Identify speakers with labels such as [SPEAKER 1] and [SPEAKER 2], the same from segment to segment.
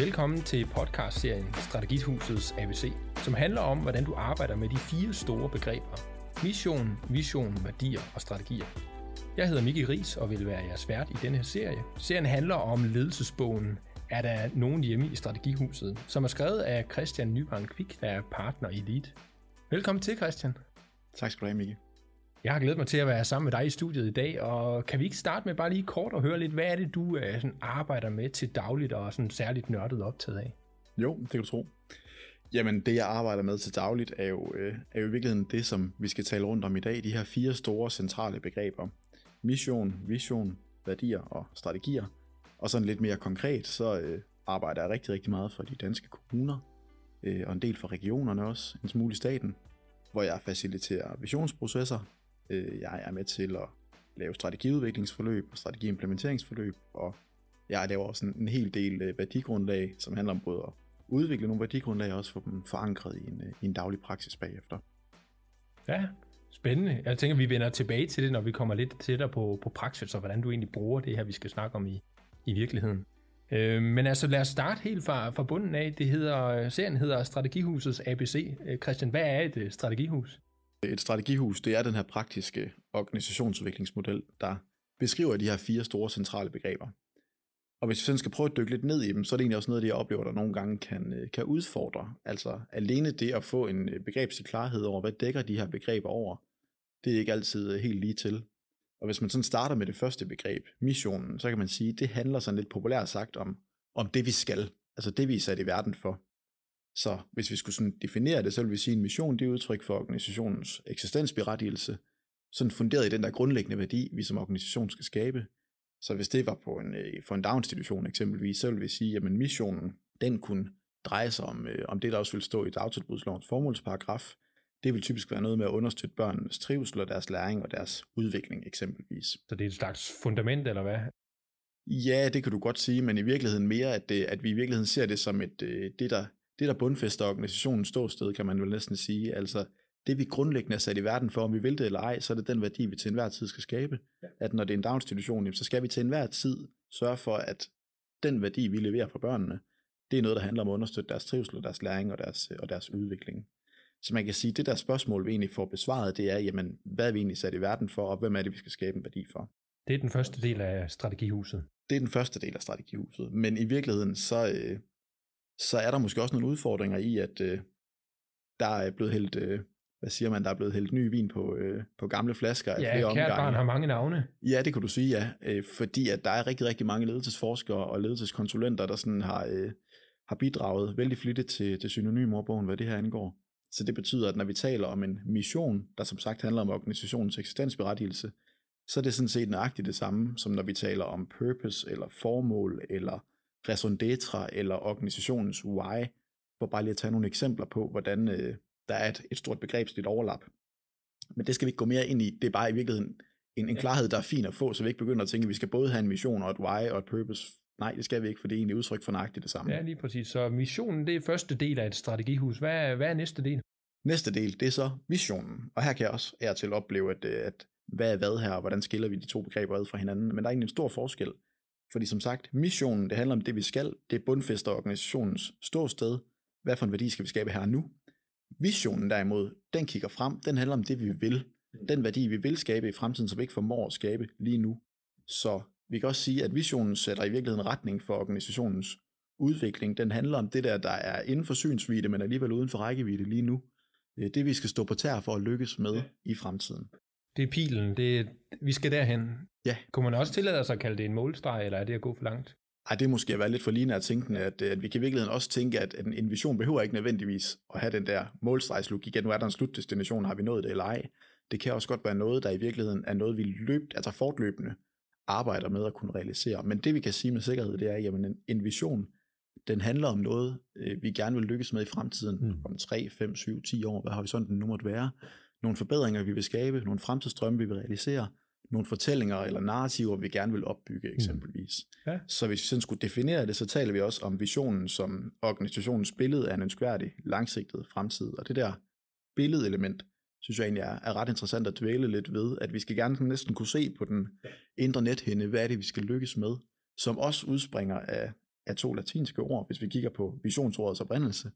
[SPEAKER 1] Velkommen til podcastserien Strategihusets ABC, som handler om, hvordan du arbejder med de fire store begreber. Mission, vision, værdier og strategier. Jeg hedder Miki Ries og vil være jeres vært i denne her serie. Serien handler om ledelsesbogen Er der nogen hjemme i Strategihuset, som er skrevet af Christian Nybrand Kvik, der er partner i Elite. Velkommen til, Christian.
[SPEAKER 2] Tak skal du have, Miki.
[SPEAKER 1] Jeg har glædet mig til at være sammen med dig i studiet i dag, og kan vi ikke starte med bare lige kort og høre lidt, hvad er det, du uh, sådan arbejder med til dagligt og sådan særligt nørdet optaget af?
[SPEAKER 2] Jo, det kan du tro. Jamen, det jeg arbejder med til dagligt er jo, øh, er jo i virkeligheden det, som vi skal tale rundt om i dag. De her fire store centrale begreber. Mission, vision, værdier og strategier. Og sådan lidt mere konkret, så øh, arbejder jeg rigtig, rigtig meget for de danske kommuner, øh, og en del for regionerne også, en smule i staten, hvor jeg faciliterer visionsprocesser, Øh, jeg er med til at lave strategiudviklingsforløb og strategiimplementeringsforløb, og jeg laver også en, en hel del øh, værdigrundlag, som handler om både at udvikle nogle værdigrundlag og også få dem forankret i en, øh, i en daglig praksis bagefter.
[SPEAKER 1] Ja, spændende. Jeg tænker, vi vender tilbage til det, når vi kommer lidt tættere på, på praksis, og hvordan du egentlig bruger det her, vi skal snakke om i, i virkeligheden. Øh, men altså lad os starte helt fra, fra bunden af. Det hedder, serien hedder Strategihusets ABC. Øh, Christian, hvad er et øh, strategihus?
[SPEAKER 2] Et strategihus, det er den her praktiske organisationsudviklingsmodel, der beskriver de her fire store centrale begreber. Og hvis vi sådan skal prøve at dykke lidt ned i dem, så er det egentlig også noget, det jeg oplever, der nogle gange kan, øh, kan udfordre. Altså alene det at få en øh, begrebslig klarhed over, hvad dækker de her begreber over, det er ikke altid øh, helt lige til. Og hvis man sådan starter med det første begreb, missionen, så kan man sige, det handler sådan lidt populært sagt om, om det vi skal, altså det vi er sat i verden for. Så hvis vi skulle sådan definere det, så vil vi sige, at en mission det er udtryk for organisationens eksistensberettigelse, sådan funderet i den der grundlæggende værdi, vi som organisation skal skabe. Så hvis det var på en, øh, for en daginstitution eksempelvis, så vil vi sige, at missionen, den kunne dreje sig om, øh, om det, der også vil stå i dagtilbudslovens formålsparagraf. Det vil typisk være noget med at understøtte børnenes trivsel og deres læring og deres udvikling eksempelvis.
[SPEAKER 1] Så det er et slags fundament, eller hvad?
[SPEAKER 2] Ja, det kan du godt sige, men i virkeligheden mere, at, det, at vi i virkeligheden ser det som et, øh, det, der det, der bundfæster organisationens ståsted, kan man vel næsten sige. Altså, det vi grundlæggende er sat i verden for, om vi vil det eller ej, så er det den værdi, vi til enhver tid skal skabe. Ja. At når det er en daginstitution, så skal vi til enhver tid sørge for, at den værdi, vi leverer for børnene, det er noget, der handler om at understøtte deres trivsel og deres læring og deres, og deres udvikling. Så man kan sige, at det der spørgsmål, vi egentlig får besvaret, det er, jamen, hvad er vi egentlig sat i verden for, og hvem er det, vi skal skabe en værdi for?
[SPEAKER 1] Det er den første del af strategihuset.
[SPEAKER 2] Det er den første del af strategihuset. Men i virkeligheden, så, øh, så er der måske også nogle udfordringer i, at øh, der er blevet hældt, øh, hvad siger man, der er blevet hældt ny vin på, øh, på gamle flasker
[SPEAKER 1] af ja, flere omgange. Ja, har mange navne.
[SPEAKER 2] Ja, det kan du sige, ja. Øh, fordi at der er rigtig, rigtig mange ledelsesforskere og ledelseskonsulenter, der sådan har, øh, har bidraget vældig flittigt til, til synonymordbogen, hvad det her angår. Så det betyder, at når vi taler om en mission, der som sagt handler om organisationens eksistensberettigelse, så er det sådan set nøjagtigt det samme, som når vi taler om purpose, eller formål, eller raison d'etre eller organisationens why, for bare lige at tage nogle eksempler på, hvordan øh, der er et, et stort begrebsligt overlap. Men det skal vi ikke gå mere ind i. Det er bare i virkeligheden en, en klarhed, der er fin at få, så vi ikke begynder at tænke, at vi skal både have en mission og et why og et purpose. Nej, det skal vi ikke, for det er egentlig udtryk for nøjagtigt det samme.
[SPEAKER 1] Ja, lige præcis. Så missionen, det er første del af et strategihus. Hvad er, hvad er næste del?
[SPEAKER 2] Næste del, det er så visionen. Og her kan jeg også er til at opleve, at, øh, at hvad er hvad her, og hvordan skiller vi de to begreber ad fra hinanden. Men der er egentlig en stor forskel. Fordi som sagt, missionen, det handler om det, vi skal. Det er bundfæster organisationens ståsted. Hvad for en værdi skal vi skabe her nu? Visionen derimod, den kigger frem. Den handler om det, vi vil. Den værdi, vi vil skabe i fremtiden, som vi ikke formår at skabe lige nu. Så vi kan også sige, at visionen sætter i virkeligheden retning for organisationens udvikling. Den handler om det der, der er inden for synsvidde, men alligevel uden for rækkevidde lige nu. Det vi skal stå på tær for at lykkes med i fremtiden.
[SPEAKER 1] Det er pilen, det vi skal derhen.
[SPEAKER 2] Ja.
[SPEAKER 1] Kunne man også tillade sig at kalde det en målstreg, eller er det at gå for langt?
[SPEAKER 2] Ej, det er måske at være lidt for lignende tænke, at, at vi kan i virkeligheden også tænke, at en vision behøver ikke nødvendigvis at have den der målstregslogik, at nu er der en slutdestination, har vi nået det eller ej. Det kan også godt være noget, der i virkeligheden er noget, vi løbt, altså fortløbende arbejder med at kunne realisere. Men det vi kan sige med sikkerhed, det er, at jamen, en, en vision, den handler om noget, øh, vi gerne vil lykkes med i fremtiden, mm. om 3, 5, 7, 10 år, hvad horisonten nu måtte være nogle forbedringer, vi vil skabe, nogle fremtidsdrømme, vi vil realisere, nogle fortællinger eller narrativer, vi gerne vil opbygge mm. eksempelvis. Mm. Ja. Så hvis vi sådan skulle definere det, så taler vi også om visionen som organisationens billede af en ønskværdig, langsigtet fremtid. Og det der billedelement, synes jeg egentlig er, er ret interessant at dvæle lidt ved, at vi skal gerne næsten kunne se på den indre nethinde, hvad er det, vi skal lykkes med, som også udspringer af, af to latinske ord, hvis vi kigger på visionsordets oprindelse.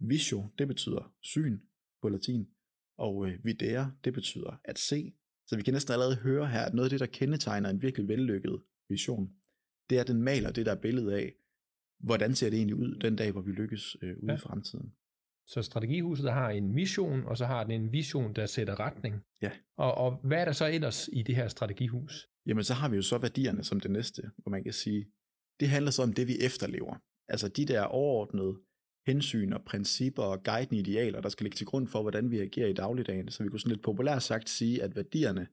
[SPEAKER 2] Visio, det betyder syn på latin, og øh, videre, det betyder at se. Så vi kan næsten allerede høre her, at noget af det, der kendetegner en virkelig vellykket vision, det er, at den maler det der billede af, hvordan ser det egentlig ud den dag, hvor vi lykkes øh, ude ja. i fremtiden.
[SPEAKER 1] Så strategihuset har en mission, og så har den en vision, der sætter retning.
[SPEAKER 2] Ja.
[SPEAKER 1] Og, og hvad er der så ellers i det her strategihus?
[SPEAKER 2] Jamen, så har vi jo så værdierne som det næste, hvor man kan sige, det handler så om det, vi efterlever. Altså de der overordnede hensyn og principper og guidende idealer, der skal ligge til grund for, hvordan vi agerer i dagligdagen. Så vi kunne sådan lidt populært sagt sige, at værdierne,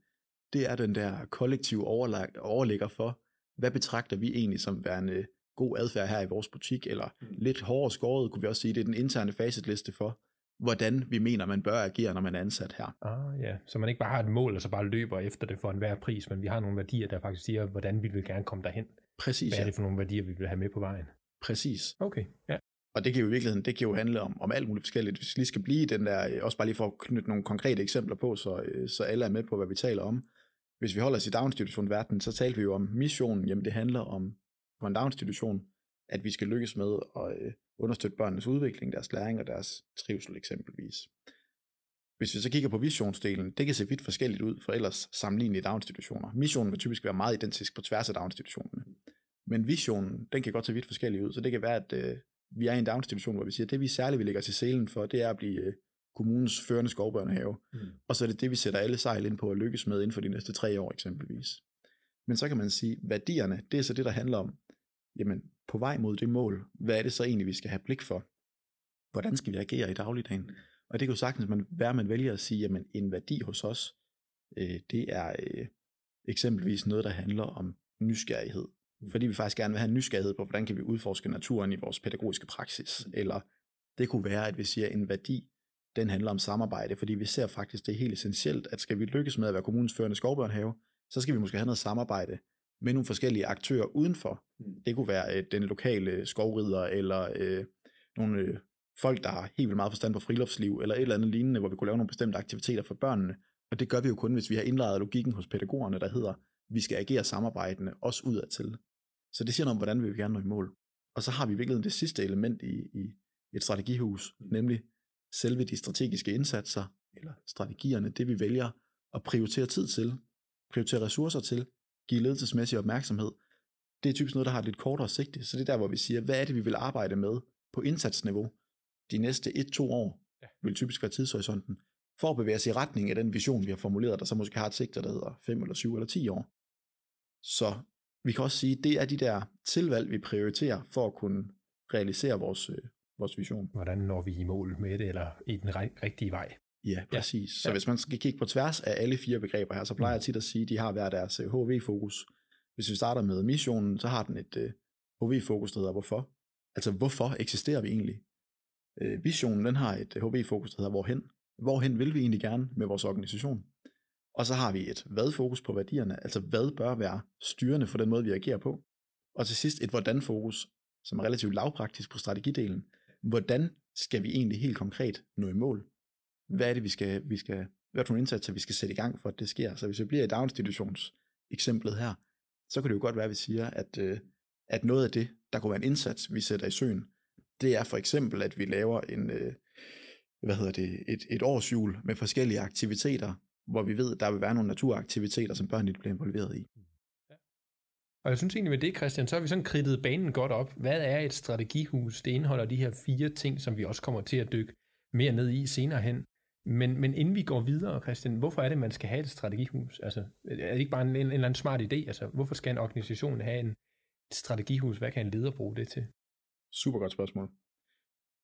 [SPEAKER 2] det er den der kollektive overlægger for, hvad betragter vi egentlig som værende god adfærd her i vores butik, eller mm. lidt hårdere skåret, kunne vi også sige, det er den interne facitliste for, hvordan vi mener, man bør agere, når man er ansat her.
[SPEAKER 1] Ah, ja. Så man ikke bare har et mål, og så bare løber efter det for enhver pris, men vi har nogle værdier, der faktisk siger, hvordan vi vil gerne komme derhen.
[SPEAKER 2] Præcis,
[SPEAKER 1] Hvad er det for nogle værdier, vi vil have med på vejen?
[SPEAKER 2] Præcis.
[SPEAKER 1] Okay, ja.
[SPEAKER 2] Og det kan jo i virkeligheden, det kan jo handle om, om alt muligt forskelligt. Hvis vi lige skal blive den der, øh, også bare lige for at knytte nogle konkrete eksempler på, så, øh, så alle er med på, hvad vi taler om. Hvis vi holder os i daginstitutionverdenen, så taler vi jo om missionen. Jamen det handler om på en daginstitution, at vi skal lykkes med at øh, understøtte børnenes udvikling, deres læring og deres trivsel eksempelvis. Hvis vi så kigger på visionsdelen, det kan se vidt forskelligt ud for ellers sammenlignelige daginstitutioner. Missionen vil typisk være meget identisk på tværs af daginstitutionerne. Men visionen, den kan godt se vidt forskellig ud, så det kan være, at øh, vi er i en daginstitution, hvor vi siger, at det vi særligt vil lægge til selen for, det er at blive øh, kommunens førende skovbørnehave. Mm. Og så er det det, vi sætter alle sejl ind på at lykkes med inden for de næste tre år eksempelvis. Men så kan man sige, værdierne, det er så det, der handler om, jamen på vej mod det mål, hvad er det så egentlig, vi skal have blik for? Hvordan skal vi agere i dagligdagen? Og det kan jo sagtens man, være, man vælger at sige, jamen en værdi hos os, øh, det er øh, eksempelvis noget, der handler om nysgerrighed. Fordi vi faktisk gerne vil have en nysgerrighed på, hvordan kan vi udforske naturen i vores pædagogiske praksis. Eller det kunne være, at vi siger, at en værdi, den handler om samarbejde, fordi vi ser faktisk, det er helt essentielt, at skal vi lykkes med at være kommunens førende skovbørnehave, så skal vi måske have noget samarbejde med nogle forskellige aktører udenfor. Mm. Det kunne være øh, den lokale skovrider, eller øh, nogle øh, folk, der har helt vildt meget forstand på friluftsliv, eller et eller andet lignende, hvor vi kunne lave nogle bestemte aktiviteter for børnene. Og det gør vi jo kun, hvis vi har indlejet logikken hos pædagogerne, der hedder, vi skal agere samarbejdende, også udadtil. Så det siger noget om, hvordan vi vil gerne nå i mål. Og så har vi virkelig det sidste element i, i et strategihus, nemlig selve de strategiske indsatser, eller strategierne, det vi vælger at prioritere tid til, prioritere ressourcer til, give ledelsesmæssig opmærksomhed, det er typisk noget, der har et lidt kortere sigte. Så det er der, hvor vi siger, hvad er det, vi vil arbejde med på indsatsniveau de næste 1-2 år, vil typisk være tidshorisonten, for at bevæge os i retning af den vision, vi har formuleret, der så måske har et sigte, der hedder 5 eller 7 eller 10 år. Så vi kan også sige, det er de der tilvalg, vi prioriterer for at kunne realisere vores, øh, vores vision.
[SPEAKER 1] Hvordan når vi i mål med det, eller i den rigtige vej?
[SPEAKER 2] Ja, præcis. Ja. Så hvis man skal kigge på tværs af alle fire begreber her, så plejer jeg mm. tit at sige, at de har hver deres HV-fokus. Øh, hvis vi starter med missionen, så har den et øh, HV-fokus, der hedder hvorfor. Altså, hvorfor eksisterer vi egentlig? Uh, visionen, den har et HV-fokus, der hedder hvorhen. Hvorhen vil vi egentlig gerne med vores organisation? Og så har vi et hvad-fokus på værdierne, altså hvad bør være styrende for den måde, vi agerer på. Og til sidst et hvordan-fokus, som er relativt lavpraktisk på strategidelen. Hvordan skal vi egentlig helt konkret nå i mål? hvad er det, vi skal, vi skal, hvad for nogle indsatser, vi skal sætte i gang for, at det sker. Så hvis vi bliver i daginstitutions eksemplet her, så kan det jo godt være, at vi siger, at, øh, at noget af det, der kunne være en indsats, vi sætter i søen, det er for eksempel, at vi laver en, øh, hvad hedder det, et, et årsjul med forskellige aktiviteter, hvor vi ved, at der vil være nogle naturaktiviteter, som børnene bliver involveret i.
[SPEAKER 1] Og jeg synes egentlig med det, Christian, så har vi sådan kridtet banen godt op. Hvad er et strategihus? Det indeholder de her fire ting, som vi også kommer til at dykke mere ned i senere hen. Men, men inden vi går videre, Christian, hvorfor er det, man skal have et strategihus? Altså, er det ikke bare en, en, en eller anden smart idé? Altså, hvorfor skal en organisation have en, et strategihus? Hvad kan en leder bruge det til?
[SPEAKER 2] Super godt spørgsmål.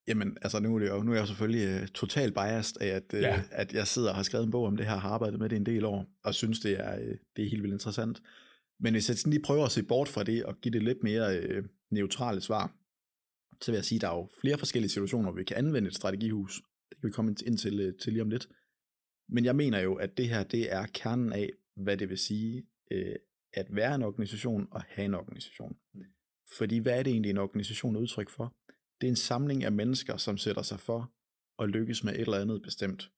[SPEAKER 2] Jamen, altså nu er, det jo, nu er jeg jo selvfølgelig uh, totalt biased af, at, uh, ja. at jeg sidder og har skrevet en bog om det her, har arbejdet med det en del år, og synes, det er, uh, det er helt vildt interessant. Men hvis jeg sådan lige prøver at se bort fra det, og give det lidt mere uh, neutrale svar, så vil jeg sige, at der er jo flere forskellige situationer, hvor vi kan anvende et strategihus, det kan vi komme ind til, øh, til lige om lidt. Men jeg mener jo, at det her, det er kernen af, hvad det vil sige, øh, at være en organisation og have en organisation. Fordi hvad er det egentlig, en organisation er udtryk for? Det er en samling af mennesker, som sætter sig for at lykkes med et eller andet bestemt.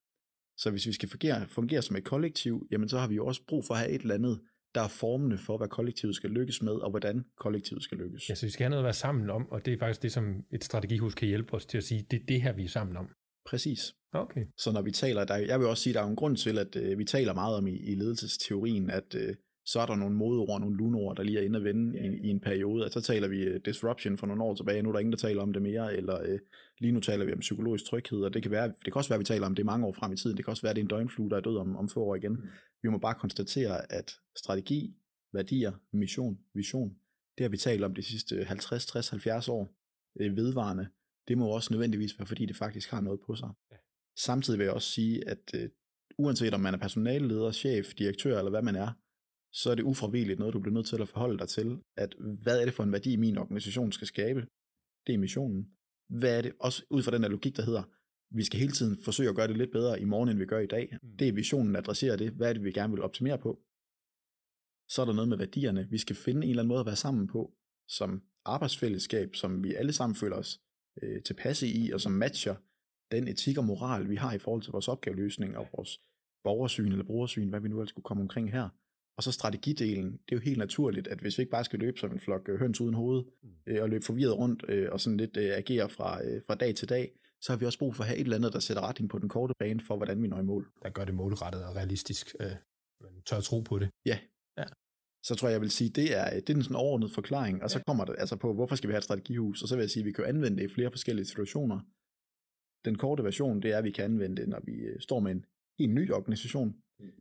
[SPEAKER 2] Så hvis vi skal fungere, fungere som et kollektiv, jamen så har vi jo også brug for at have et eller andet der er formene for, hvad kollektivet skal lykkes med, og hvordan kollektivet skal lykkes.
[SPEAKER 1] Ja, så vi skal have noget at være sammen om, og det er faktisk det, som et strategihus kan hjælpe os til at sige, det er det her, vi er sammen om.
[SPEAKER 2] Præcis.
[SPEAKER 1] Okay.
[SPEAKER 2] Så når vi taler, der, jeg vil også sige, der er en grund til, at øh, vi taler meget om i, i ledelsesteorien, at øh, så er der nogle modeord, nogle lunord, der lige er inde at vende yeah. i, i en periode. Altså, så taler vi uh, disruption for nogle år tilbage, nu er der ingen, der taler om det mere, eller uh, lige nu taler vi om psykologisk tryghed, og det kan, være, det kan også være, at vi taler om det mange år frem i tiden. Det kan også være, at det er en døgnflue, der er død om, om få år igen. Mm. Vi må bare konstatere, at strategi, værdier, mission, vision, det har vi talt om de sidste 50, 60, 70 år øh, vedvarende. Det må også nødvendigvis være, fordi det faktisk har noget på sig. Ja. Samtidig vil jeg også sige, at uh, uanset om man er personalleder, chef, direktør eller hvad man er, så er det ufravilligt noget, du bliver nødt til at forholde dig til, at hvad er det for en værdi, min organisation skal skabe? Det er missionen. Hvad er det, også ud fra den der logik, der hedder, vi skal hele tiden forsøge at gøre det lidt bedre i morgen, end vi gør i dag. Mm. Det er visionen, adresserer det. Hvad er det, vi gerne vil optimere på? Så er der noget med værdierne. Vi skal finde en eller anden måde at være sammen på, som arbejdsfællesskab, som vi alle sammen føler os øh, tilpasse i, og som matcher den etik og moral, vi har i forhold til vores opgaveløsning og vores borgersyn eller brugersyn, hvad vi nu ellers skulle komme omkring her. Og så strategidelen, det er jo helt naturligt, at hvis vi ikke bare skal løbe som en flok øh, høns uden hoved, mm. øh, og løbe forvirret rundt øh, og sådan lidt øh, agere fra, øh, fra dag til dag, så har vi også brug for at have et eller andet, der sætter retning på den korte bane for, hvordan vi når i mål.
[SPEAKER 1] Der gør det målrettet og realistisk. Øh, man tør at tro på det.
[SPEAKER 2] Ja. ja. Så tror jeg, jeg vil sige, det er, det er en sådan overordnet forklaring, og så kommer det altså på, hvorfor skal vi have et strategihus, og så vil jeg sige, at vi kan anvende det i flere forskellige situationer. Den korte version, det er, at vi kan anvende det, når vi øh, står med en helt ny organisation,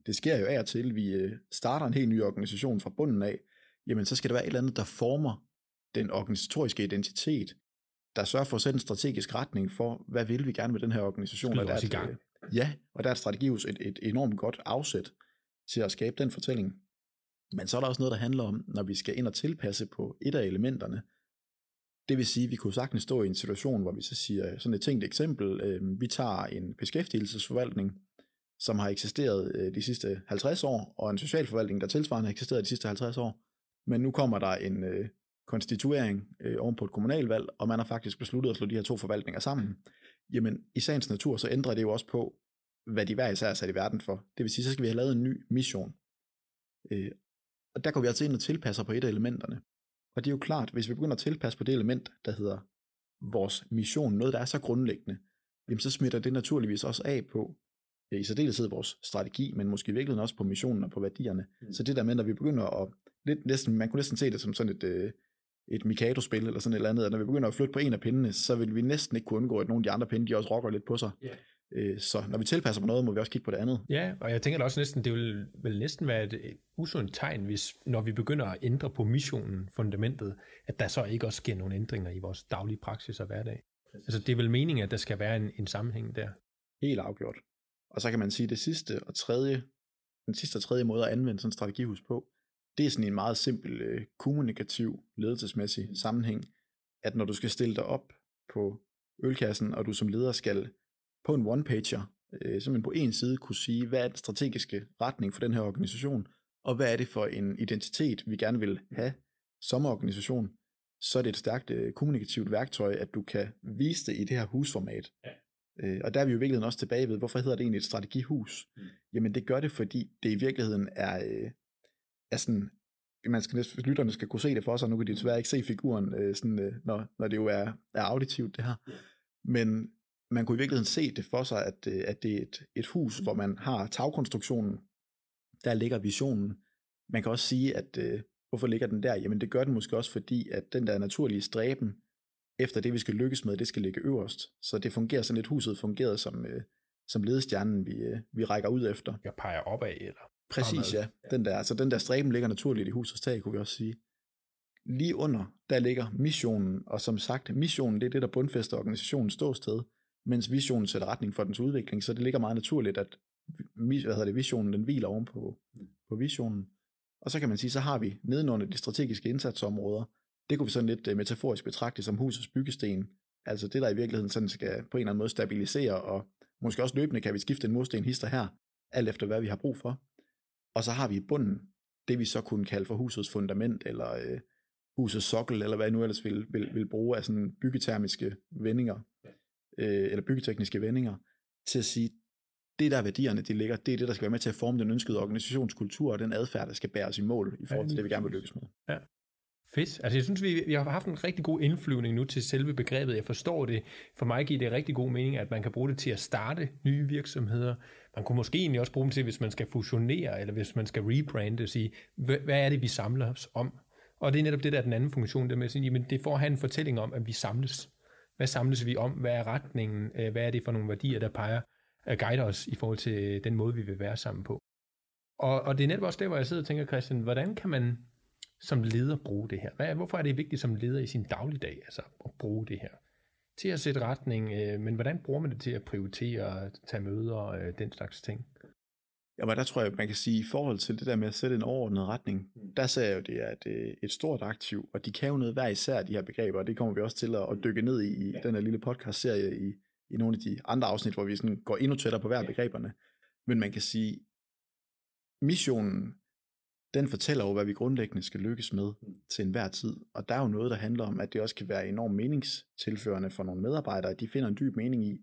[SPEAKER 2] det sker jo af og til, vi øh, starter en helt ny organisation fra bunden af, jamen så skal der være et eller andet, der former den organisatoriske identitet, der sørger for at sætte en strategisk retning for, hvad vil vi gerne med den her organisation.
[SPEAKER 1] Og der er i gang.
[SPEAKER 2] Ja, og der er strategihus et, et enormt godt afsæt til at skabe den fortælling. Men så er der også noget, der handler om, når vi skal ind og tilpasse på et af elementerne. Det vil sige, at vi kunne sagtens stå i en situation, hvor vi så siger sådan et tænkt eksempel. Øh, vi tager en beskæftigelsesforvaltning, som har eksisteret øh, de sidste 50 år, og en socialforvaltning, der tilsvarende har eksisteret de sidste 50 år. Men nu kommer der en øh, konstituering øh, oven på et kommunalvalg, og man har faktisk besluttet at slå de her to forvaltninger sammen. Jamen, i sagens natur, så ændrer det jo også på, hvad de hver især er sat i verden for. Det vil sige, så skal vi have lavet en ny mission. Øh, og der går vi altså ind og tilpasser på et af elementerne. Og det er jo klart, hvis vi begynder at tilpasse på det element, der hedder vores mission, noget der er så grundlæggende, jamen så smitter det naturligvis også af på, i særdeleshed vores strategi, men måske i virkeligheden også på missionen og på værdierne. Mm. Så det der med, når vi begynder at, lidt næsten, man kunne næsten se det som sådan et, øh, et Mikado-spil eller sådan et eller andet, at når vi begynder at flytte på en af pindene, så vil vi næsten ikke kunne undgå, at nogle af de andre pinde, de også rokker lidt på sig. Yeah. Så når vi tilpasser på noget, må vi også kigge på det andet.
[SPEAKER 1] Ja, og jeg tænker da også næsten, det vil, vil næsten være et, et usundt tegn, hvis når vi begynder at ændre på missionen, fundamentet, at der så ikke også sker nogle ændringer i vores daglige praksis og hverdag. Altså det er vel meningen, at der skal være en, en sammenhæng der.
[SPEAKER 2] Helt afgjort. Og så kan man sige, at det sidste og tredje, den sidste og tredje måde at anvende sådan en strategihus på, det er sådan en meget simpel øh, kommunikativ, ledelsesmæssig sammenhæng, at når du skal stille dig op på ølkassen, og du som leder skal på en one-pager, øh, simpelthen på en side kunne sige, hvad er den strategiske retning for den her organisation, og hvad er det for en identitet, vi gerne vil have som organisation, så er det et stærkt øh, kommunikativt værktøj, at du kan vise det i det her husformat. Ja. Øh, og der er vi jo i virkeligheden også tilbage ved, hvorfor hedder det egentlig et strategihus? Mm. Jamen det gør det, fordi det i virkeligheden er, øh, er sådan, man skal lytterne skal kunne se det for sig, nu kan de desværre ikke se figuren, øh, sådan, øh, når, når det jo er, er auditivt det her. Yeah. Men man kunne i virkeligheden se det for sig, at, øh, at det er et, et hus, mm. hvor man har tagkonstruktionen, der ligger visionen. Man kan også sige, at øh, hvorfor ligger den der? Jamen det gør den måske også, fordi at den der naturlige stræben, efter det, vi skal lykkes med, det skal ligge øverst. Så det fungerer sådan lidt, huset fungerer som, øh, som ledestjernen, vi, øh, vi rækker ud efter.
[SPEAKER 1] Jeg peger opad, eller?
[SPEAKER 2] Præcis, ja. Den der, altså den der stræben ligger naturligt i husets tag, kunne vi også sige. Lige under, der ligger missionen, og som sagt, missionen det er det, der bundfæster organisationens ståsted, mens visionen sætter retning for dens udvikling, så det ligger meget naturligt, at hvad hedder det, visionen den hviler oven på, på visionen. Og så kan man sige, så har vi nedenunder de strategiske indsatsområder, det kunne vi sådan lidt øh, metaforisk betragte som husets byggesten. Altså det, der i virkeligheden sådan skal på en eller anden måde stabilisere, og måske også løbende kan vi skifte en mursten hister her, alt efter hvad vi har brug for. Og så har vi i bunden det, vi så kunne kalde for husets fundament, eller øh, husets sokkel, eller hvad jeg nu ellers vil, vil, vil bruge af sådan byggetermiske vendinger, øh, eller byggetekniske vendinger, til at sige, det er der værdierne de ligger, det er det, der skal være med til at forme den ønskede organisationskultur og den adfærd, der skal bæres i mål i forhold til det, vi gerne vil lykkes med.
[SPEAKER 1] Ja. Fedt. Altså jeg synes, vi, vi har haft en rigtig god indflyvning nu til selve begrebet. Jeg forstår det. For mig giver det rigtig god mening, at man kan bruge det til at starte nye virksomheder. Man kunne måske egentlig også bruge dem til, hvis man skal fusionere, eller hvis man skal rebrande og sige, hvad, hvad er det, vi samler os om? Og det er netop det, der er den anden funktion, der med at sige, jamen det får han at have en fortælling om, at vi samles. Hvad samles vi om? Hvad er retningen? Øh, hvad er det for nogle værdier, der peger, øh, og guide os i forhold til den måde, vi vil være sammen på? Og, og det er netop også der, hvor jeg sidder og tænker, Christian, hvordan kan man som leder bruge det her? Hvad, hvorfor er det vigtigt som leder i sin dagligdag altså, at bruge det her? Til at sætte retning, øh, men hvordan bruger man det til at prioritere, tage møder og øh, den slags ting?
[SPEAKER 2] Jamen der tror jeg, man kan sige, i forhold til det der med at sætte en overordnet retning, mm. der ser jeg jo, det er et, øh, et stort aktiv, og de kan jo noget hver især, de her begreber, og det kommer vi også til at, at dykke ned i, i den her lille podcast-serie i, i nogle af de andre afsnit, hvor vi sådan går endnu tættere på hver begreberne. Men man kan sige, missionen den fortæller jo, hvad vi grundlæggende skal lykkes med til enhver tid. Og der er jo noget, der handler om, at det også kan være enormt meningstilførende for nogle medarbejdere, at de finder en dyb mening i,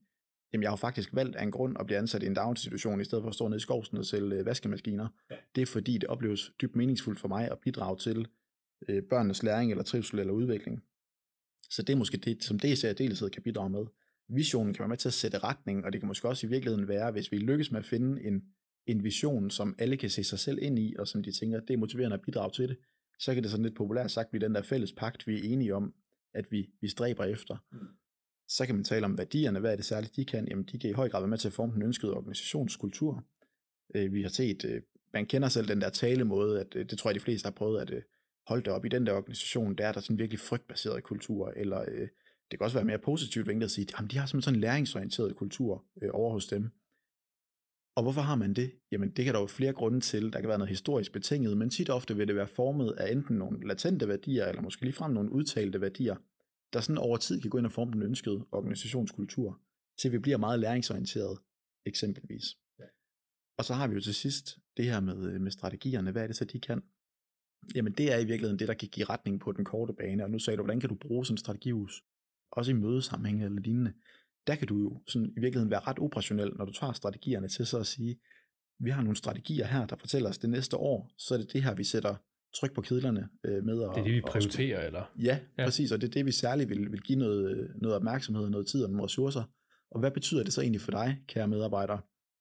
[SPEAKER 2] jamen jeg har faktisk valgt af en grund at blive ansat i en daginstitution, i stedet for at stå nede i skovsen og sælge øh, vaskemaskiner. Ja. Det er fordi, det opleves dybt meningsfuldt for mig at bidrage til øh, børnenes læring eller trivsel eller udvikling. Så det er måske det, som det i deltid kan bidrage med. Visionen kan være med til at sætte retning, og det kan måske også i virkeligheden være, hvis vi lykkes med at finde en en vision, som alle kan se sig selv ind i, og som de tænker, det er motiverende at bidrage til det, så kan det sådan lidt populært sagt blive den der fælles pagt, vi er enige om, at vi, vi stræber efter. Mm. Så kan man tale om værdierne, hvad er det særligt, de kan? Jamen, de kan i høj grad være med til at forme den ønskede organisationskultur. Øh, vi har set, øh, man kender selv den der talemåde, at øh, det tror jeg, de fleste har prøvet at holde det op i den der organisation, der er der sådan virkelig frygtbaseret kultur, eller det kan også være mere positivt vinklet at sige, at de har sådan en læringsorienteret kultur over hos dem. Og hvorfor har man det? Jamen det kan der jo flere grunde til. Der kan være noget historisk betinget, men tit ofte vil det være formet af enten nogle latente værdier, eller måske ligefrem nogle udtalte værdier, der sådan over tid kan gå ind og forme den ønskede organisationskultur, til vi bliver meget læringsorienteret, eksempelvis. Ja. Og så har vi jo til sidst det her med, med strategierne. Hvad er det så, de kan? Jamen det er i virkeligheden det, der kan give retning på den korte bane. Og nu sagde du, hvordan kan du bruge sådan en strategihus? Også i mødesammenhæng eller lignende der kan du jo sådan i virkeligheden være ret operationel, når du tager strategierne til så at sige, vi har nogle strategier her, der fortæller os det næste år, så er det det her, vi sætter tryk på kedlerne øh, med.
[SPEAKER 1] Og, det er det, vi prioriterer, eller?
[SPEAKER 2] Ja, ja, præcis, og det er det, vi særligt vil, vil give noget, noget opmærksomhed, noget tid og nogle ressourcer. Og hvad betyder det så egentlig for dig, kære medarbejder,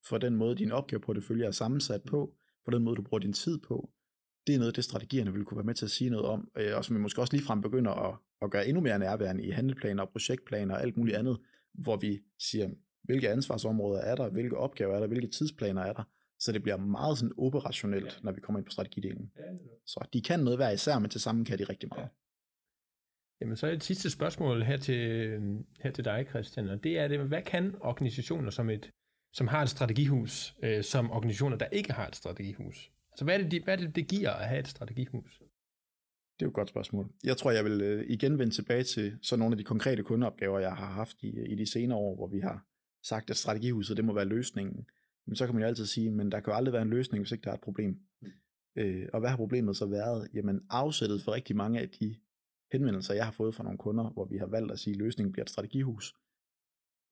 [SPEAKER 2] for den måde, din opgaveportefølje er sammensat på, for den måde, du bruger din tid på? Det er noget, det strategierne vil kunne være med til at sige noget om, øh, og som vi måske også ligefrem begynder at, at gøre endnu mere nærværende i handleplaner og projektplaner og alt muligt andet, hvor vi siger, hvilke ansvarsområder er der, hvilke opgaver er der, hvilke tidsplaner er der, så det bliver meget sådan operationelt, ja. når vi kommer ind på strategidelen. Ja, så de kan noget hver især, men til sammen kan de rigtig meget. Ja.
[SPEAKER 1] Jamen så er et sidste spørgsmål her til, her til dig, Christian, og det er det, hvad kan organisationer som, et, som har et strategihus, øh, som organisationer, der ikke har et strategihus? Altså hvad er, det, hvad er det, det giver at have et strategihus?
[SPEAKER 2] Det er jo et godt spørgsmål. Jeg tror, jeg vil øh, igen vende tilbage til så nogle af de konkrete kundeopgaver, jeg har haft i, i de senere år, hvor vi har sagt, at strategihuset det må være løsningen. Men så kan man jo altid sige, men der kan jo aldrig være en løsning, hvis ikke der er et problem. Øh, og hvad har problemet så været? Jamen afsættet for rigtig mange af de henvendelser, jeg har fået fra nogle kunder, hvor vi har valgt at sige, at løsningen bliver et strategihus.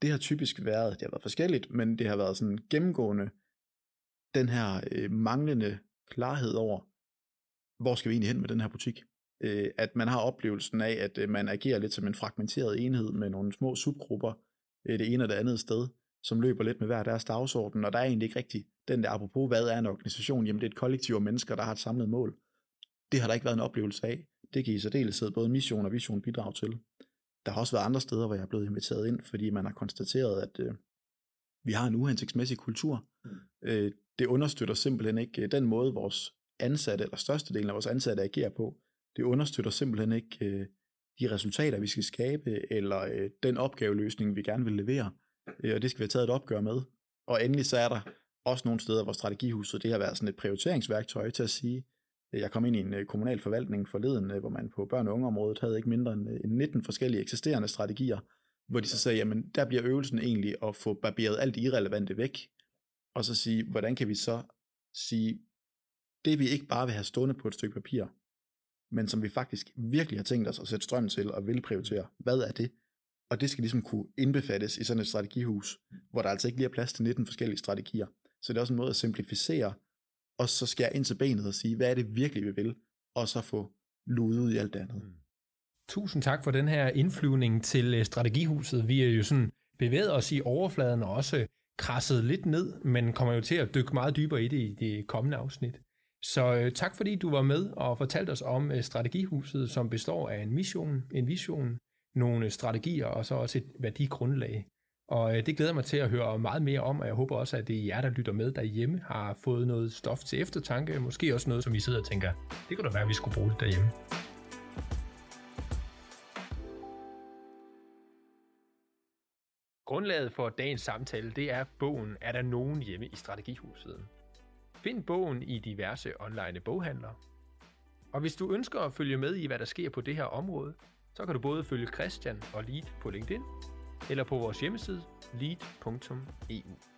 [SPEAKER 2] Det har typisk været, det har været forskelligt, men det har været sådan gennemgående, den her øh, manglende klarhed over, hvor skal vi egentlig hen med den her butik? Øh, at man har oplevelsen af, at øh, man agerer lidt som en fragmenteret enhed med nogle små subgrupper, øh, det ene og det andet sted, som løber lidt med hver deres dagsorden, og der er egentlig ikke rigtig den der, apropos hvad er en organisation, jamen det er et kollektiv af mennesker, der har et samlet mål. Det har der ikke været en oplevelse af. Det kan i særdeleshed både mission og vision bidrage til. Der har også været andre steder, hvor jeg er blevet inviteret ind, fordi man har konstateret, at øh, vi har en uhensigtsmæssig kultur. Mm. Øh, det understøtter simpelthen ikke øh, den måde, vores ansatte, eller størstedelen af vores ansatte agerer på det understøtter simpelthen ikke øh, de resultater, vi skal skabe, eller øh, den opgaveløsning, vi gerne vil levere. Øh, og det skal vi have taget et opgør med. Og endelig så er der også nogle steder, hvor strategihuset det har været sådan et prioriteringsværktøj til at sige, øh, jeg kom ind i en øh, kommunal forvaltning forleden, øh, hvor man på børne- og ungeområdet havde ikke mindre end 19 forskellige eksisterende strategier, hvor de så sagde, jamen der bliver øvelsen egentlig at få barberet alt irrelevante væk, og så sige, hvordan kan vi så sige, det vi ikke bare vil have stående på et stykke papir, men som vi faktisk virkelig har tænkt os at sætte strøm til og vil prioritere. Hvad er det? Og det skal ligesom kunne indbefattes i sådan et strategihus, hvor der altså ikke lige er plads til 19 forskellige strategier. Så det er også en måde at simplificere, og så skære ind til benet og sige, hvad er det virkelig, vi vil, og så få luet ud i alt det andet. Mm.
[SPEAKER 1] Tusind tak for den her indflyvning til øh, strategihuset. Vi er jo sådan bevæget os i overfladen og også krasset lidt ned, men kommer jo til at dykke meget dybere i det i det kommende afsnit. Så øh, tak fordi du var med og fortalte os om øh, strategihuset, som består af en mission, en vision, nogle strategier og så også et værdigrundlag. Og øh, det glæder mig til at høre meget mere om, og jeg håber også, at det er jer, der lytter med derhjemme, har fået noget stof til eftertanke, måske også noget, som I sidder og tænker, det kunne da være, at vi skulle bruge det derhjemme. Grundlaget for dagens samtale, det er bogen Er der nogen hjemme i Strategihuset? Find bogen i diverse online boghandlere. Og hvis du ønsker at følge med i, hvad der sker på det her område, så kan du både følge Christian og Lead på LinkedIn, eller på vores hjemmeside lead.eu.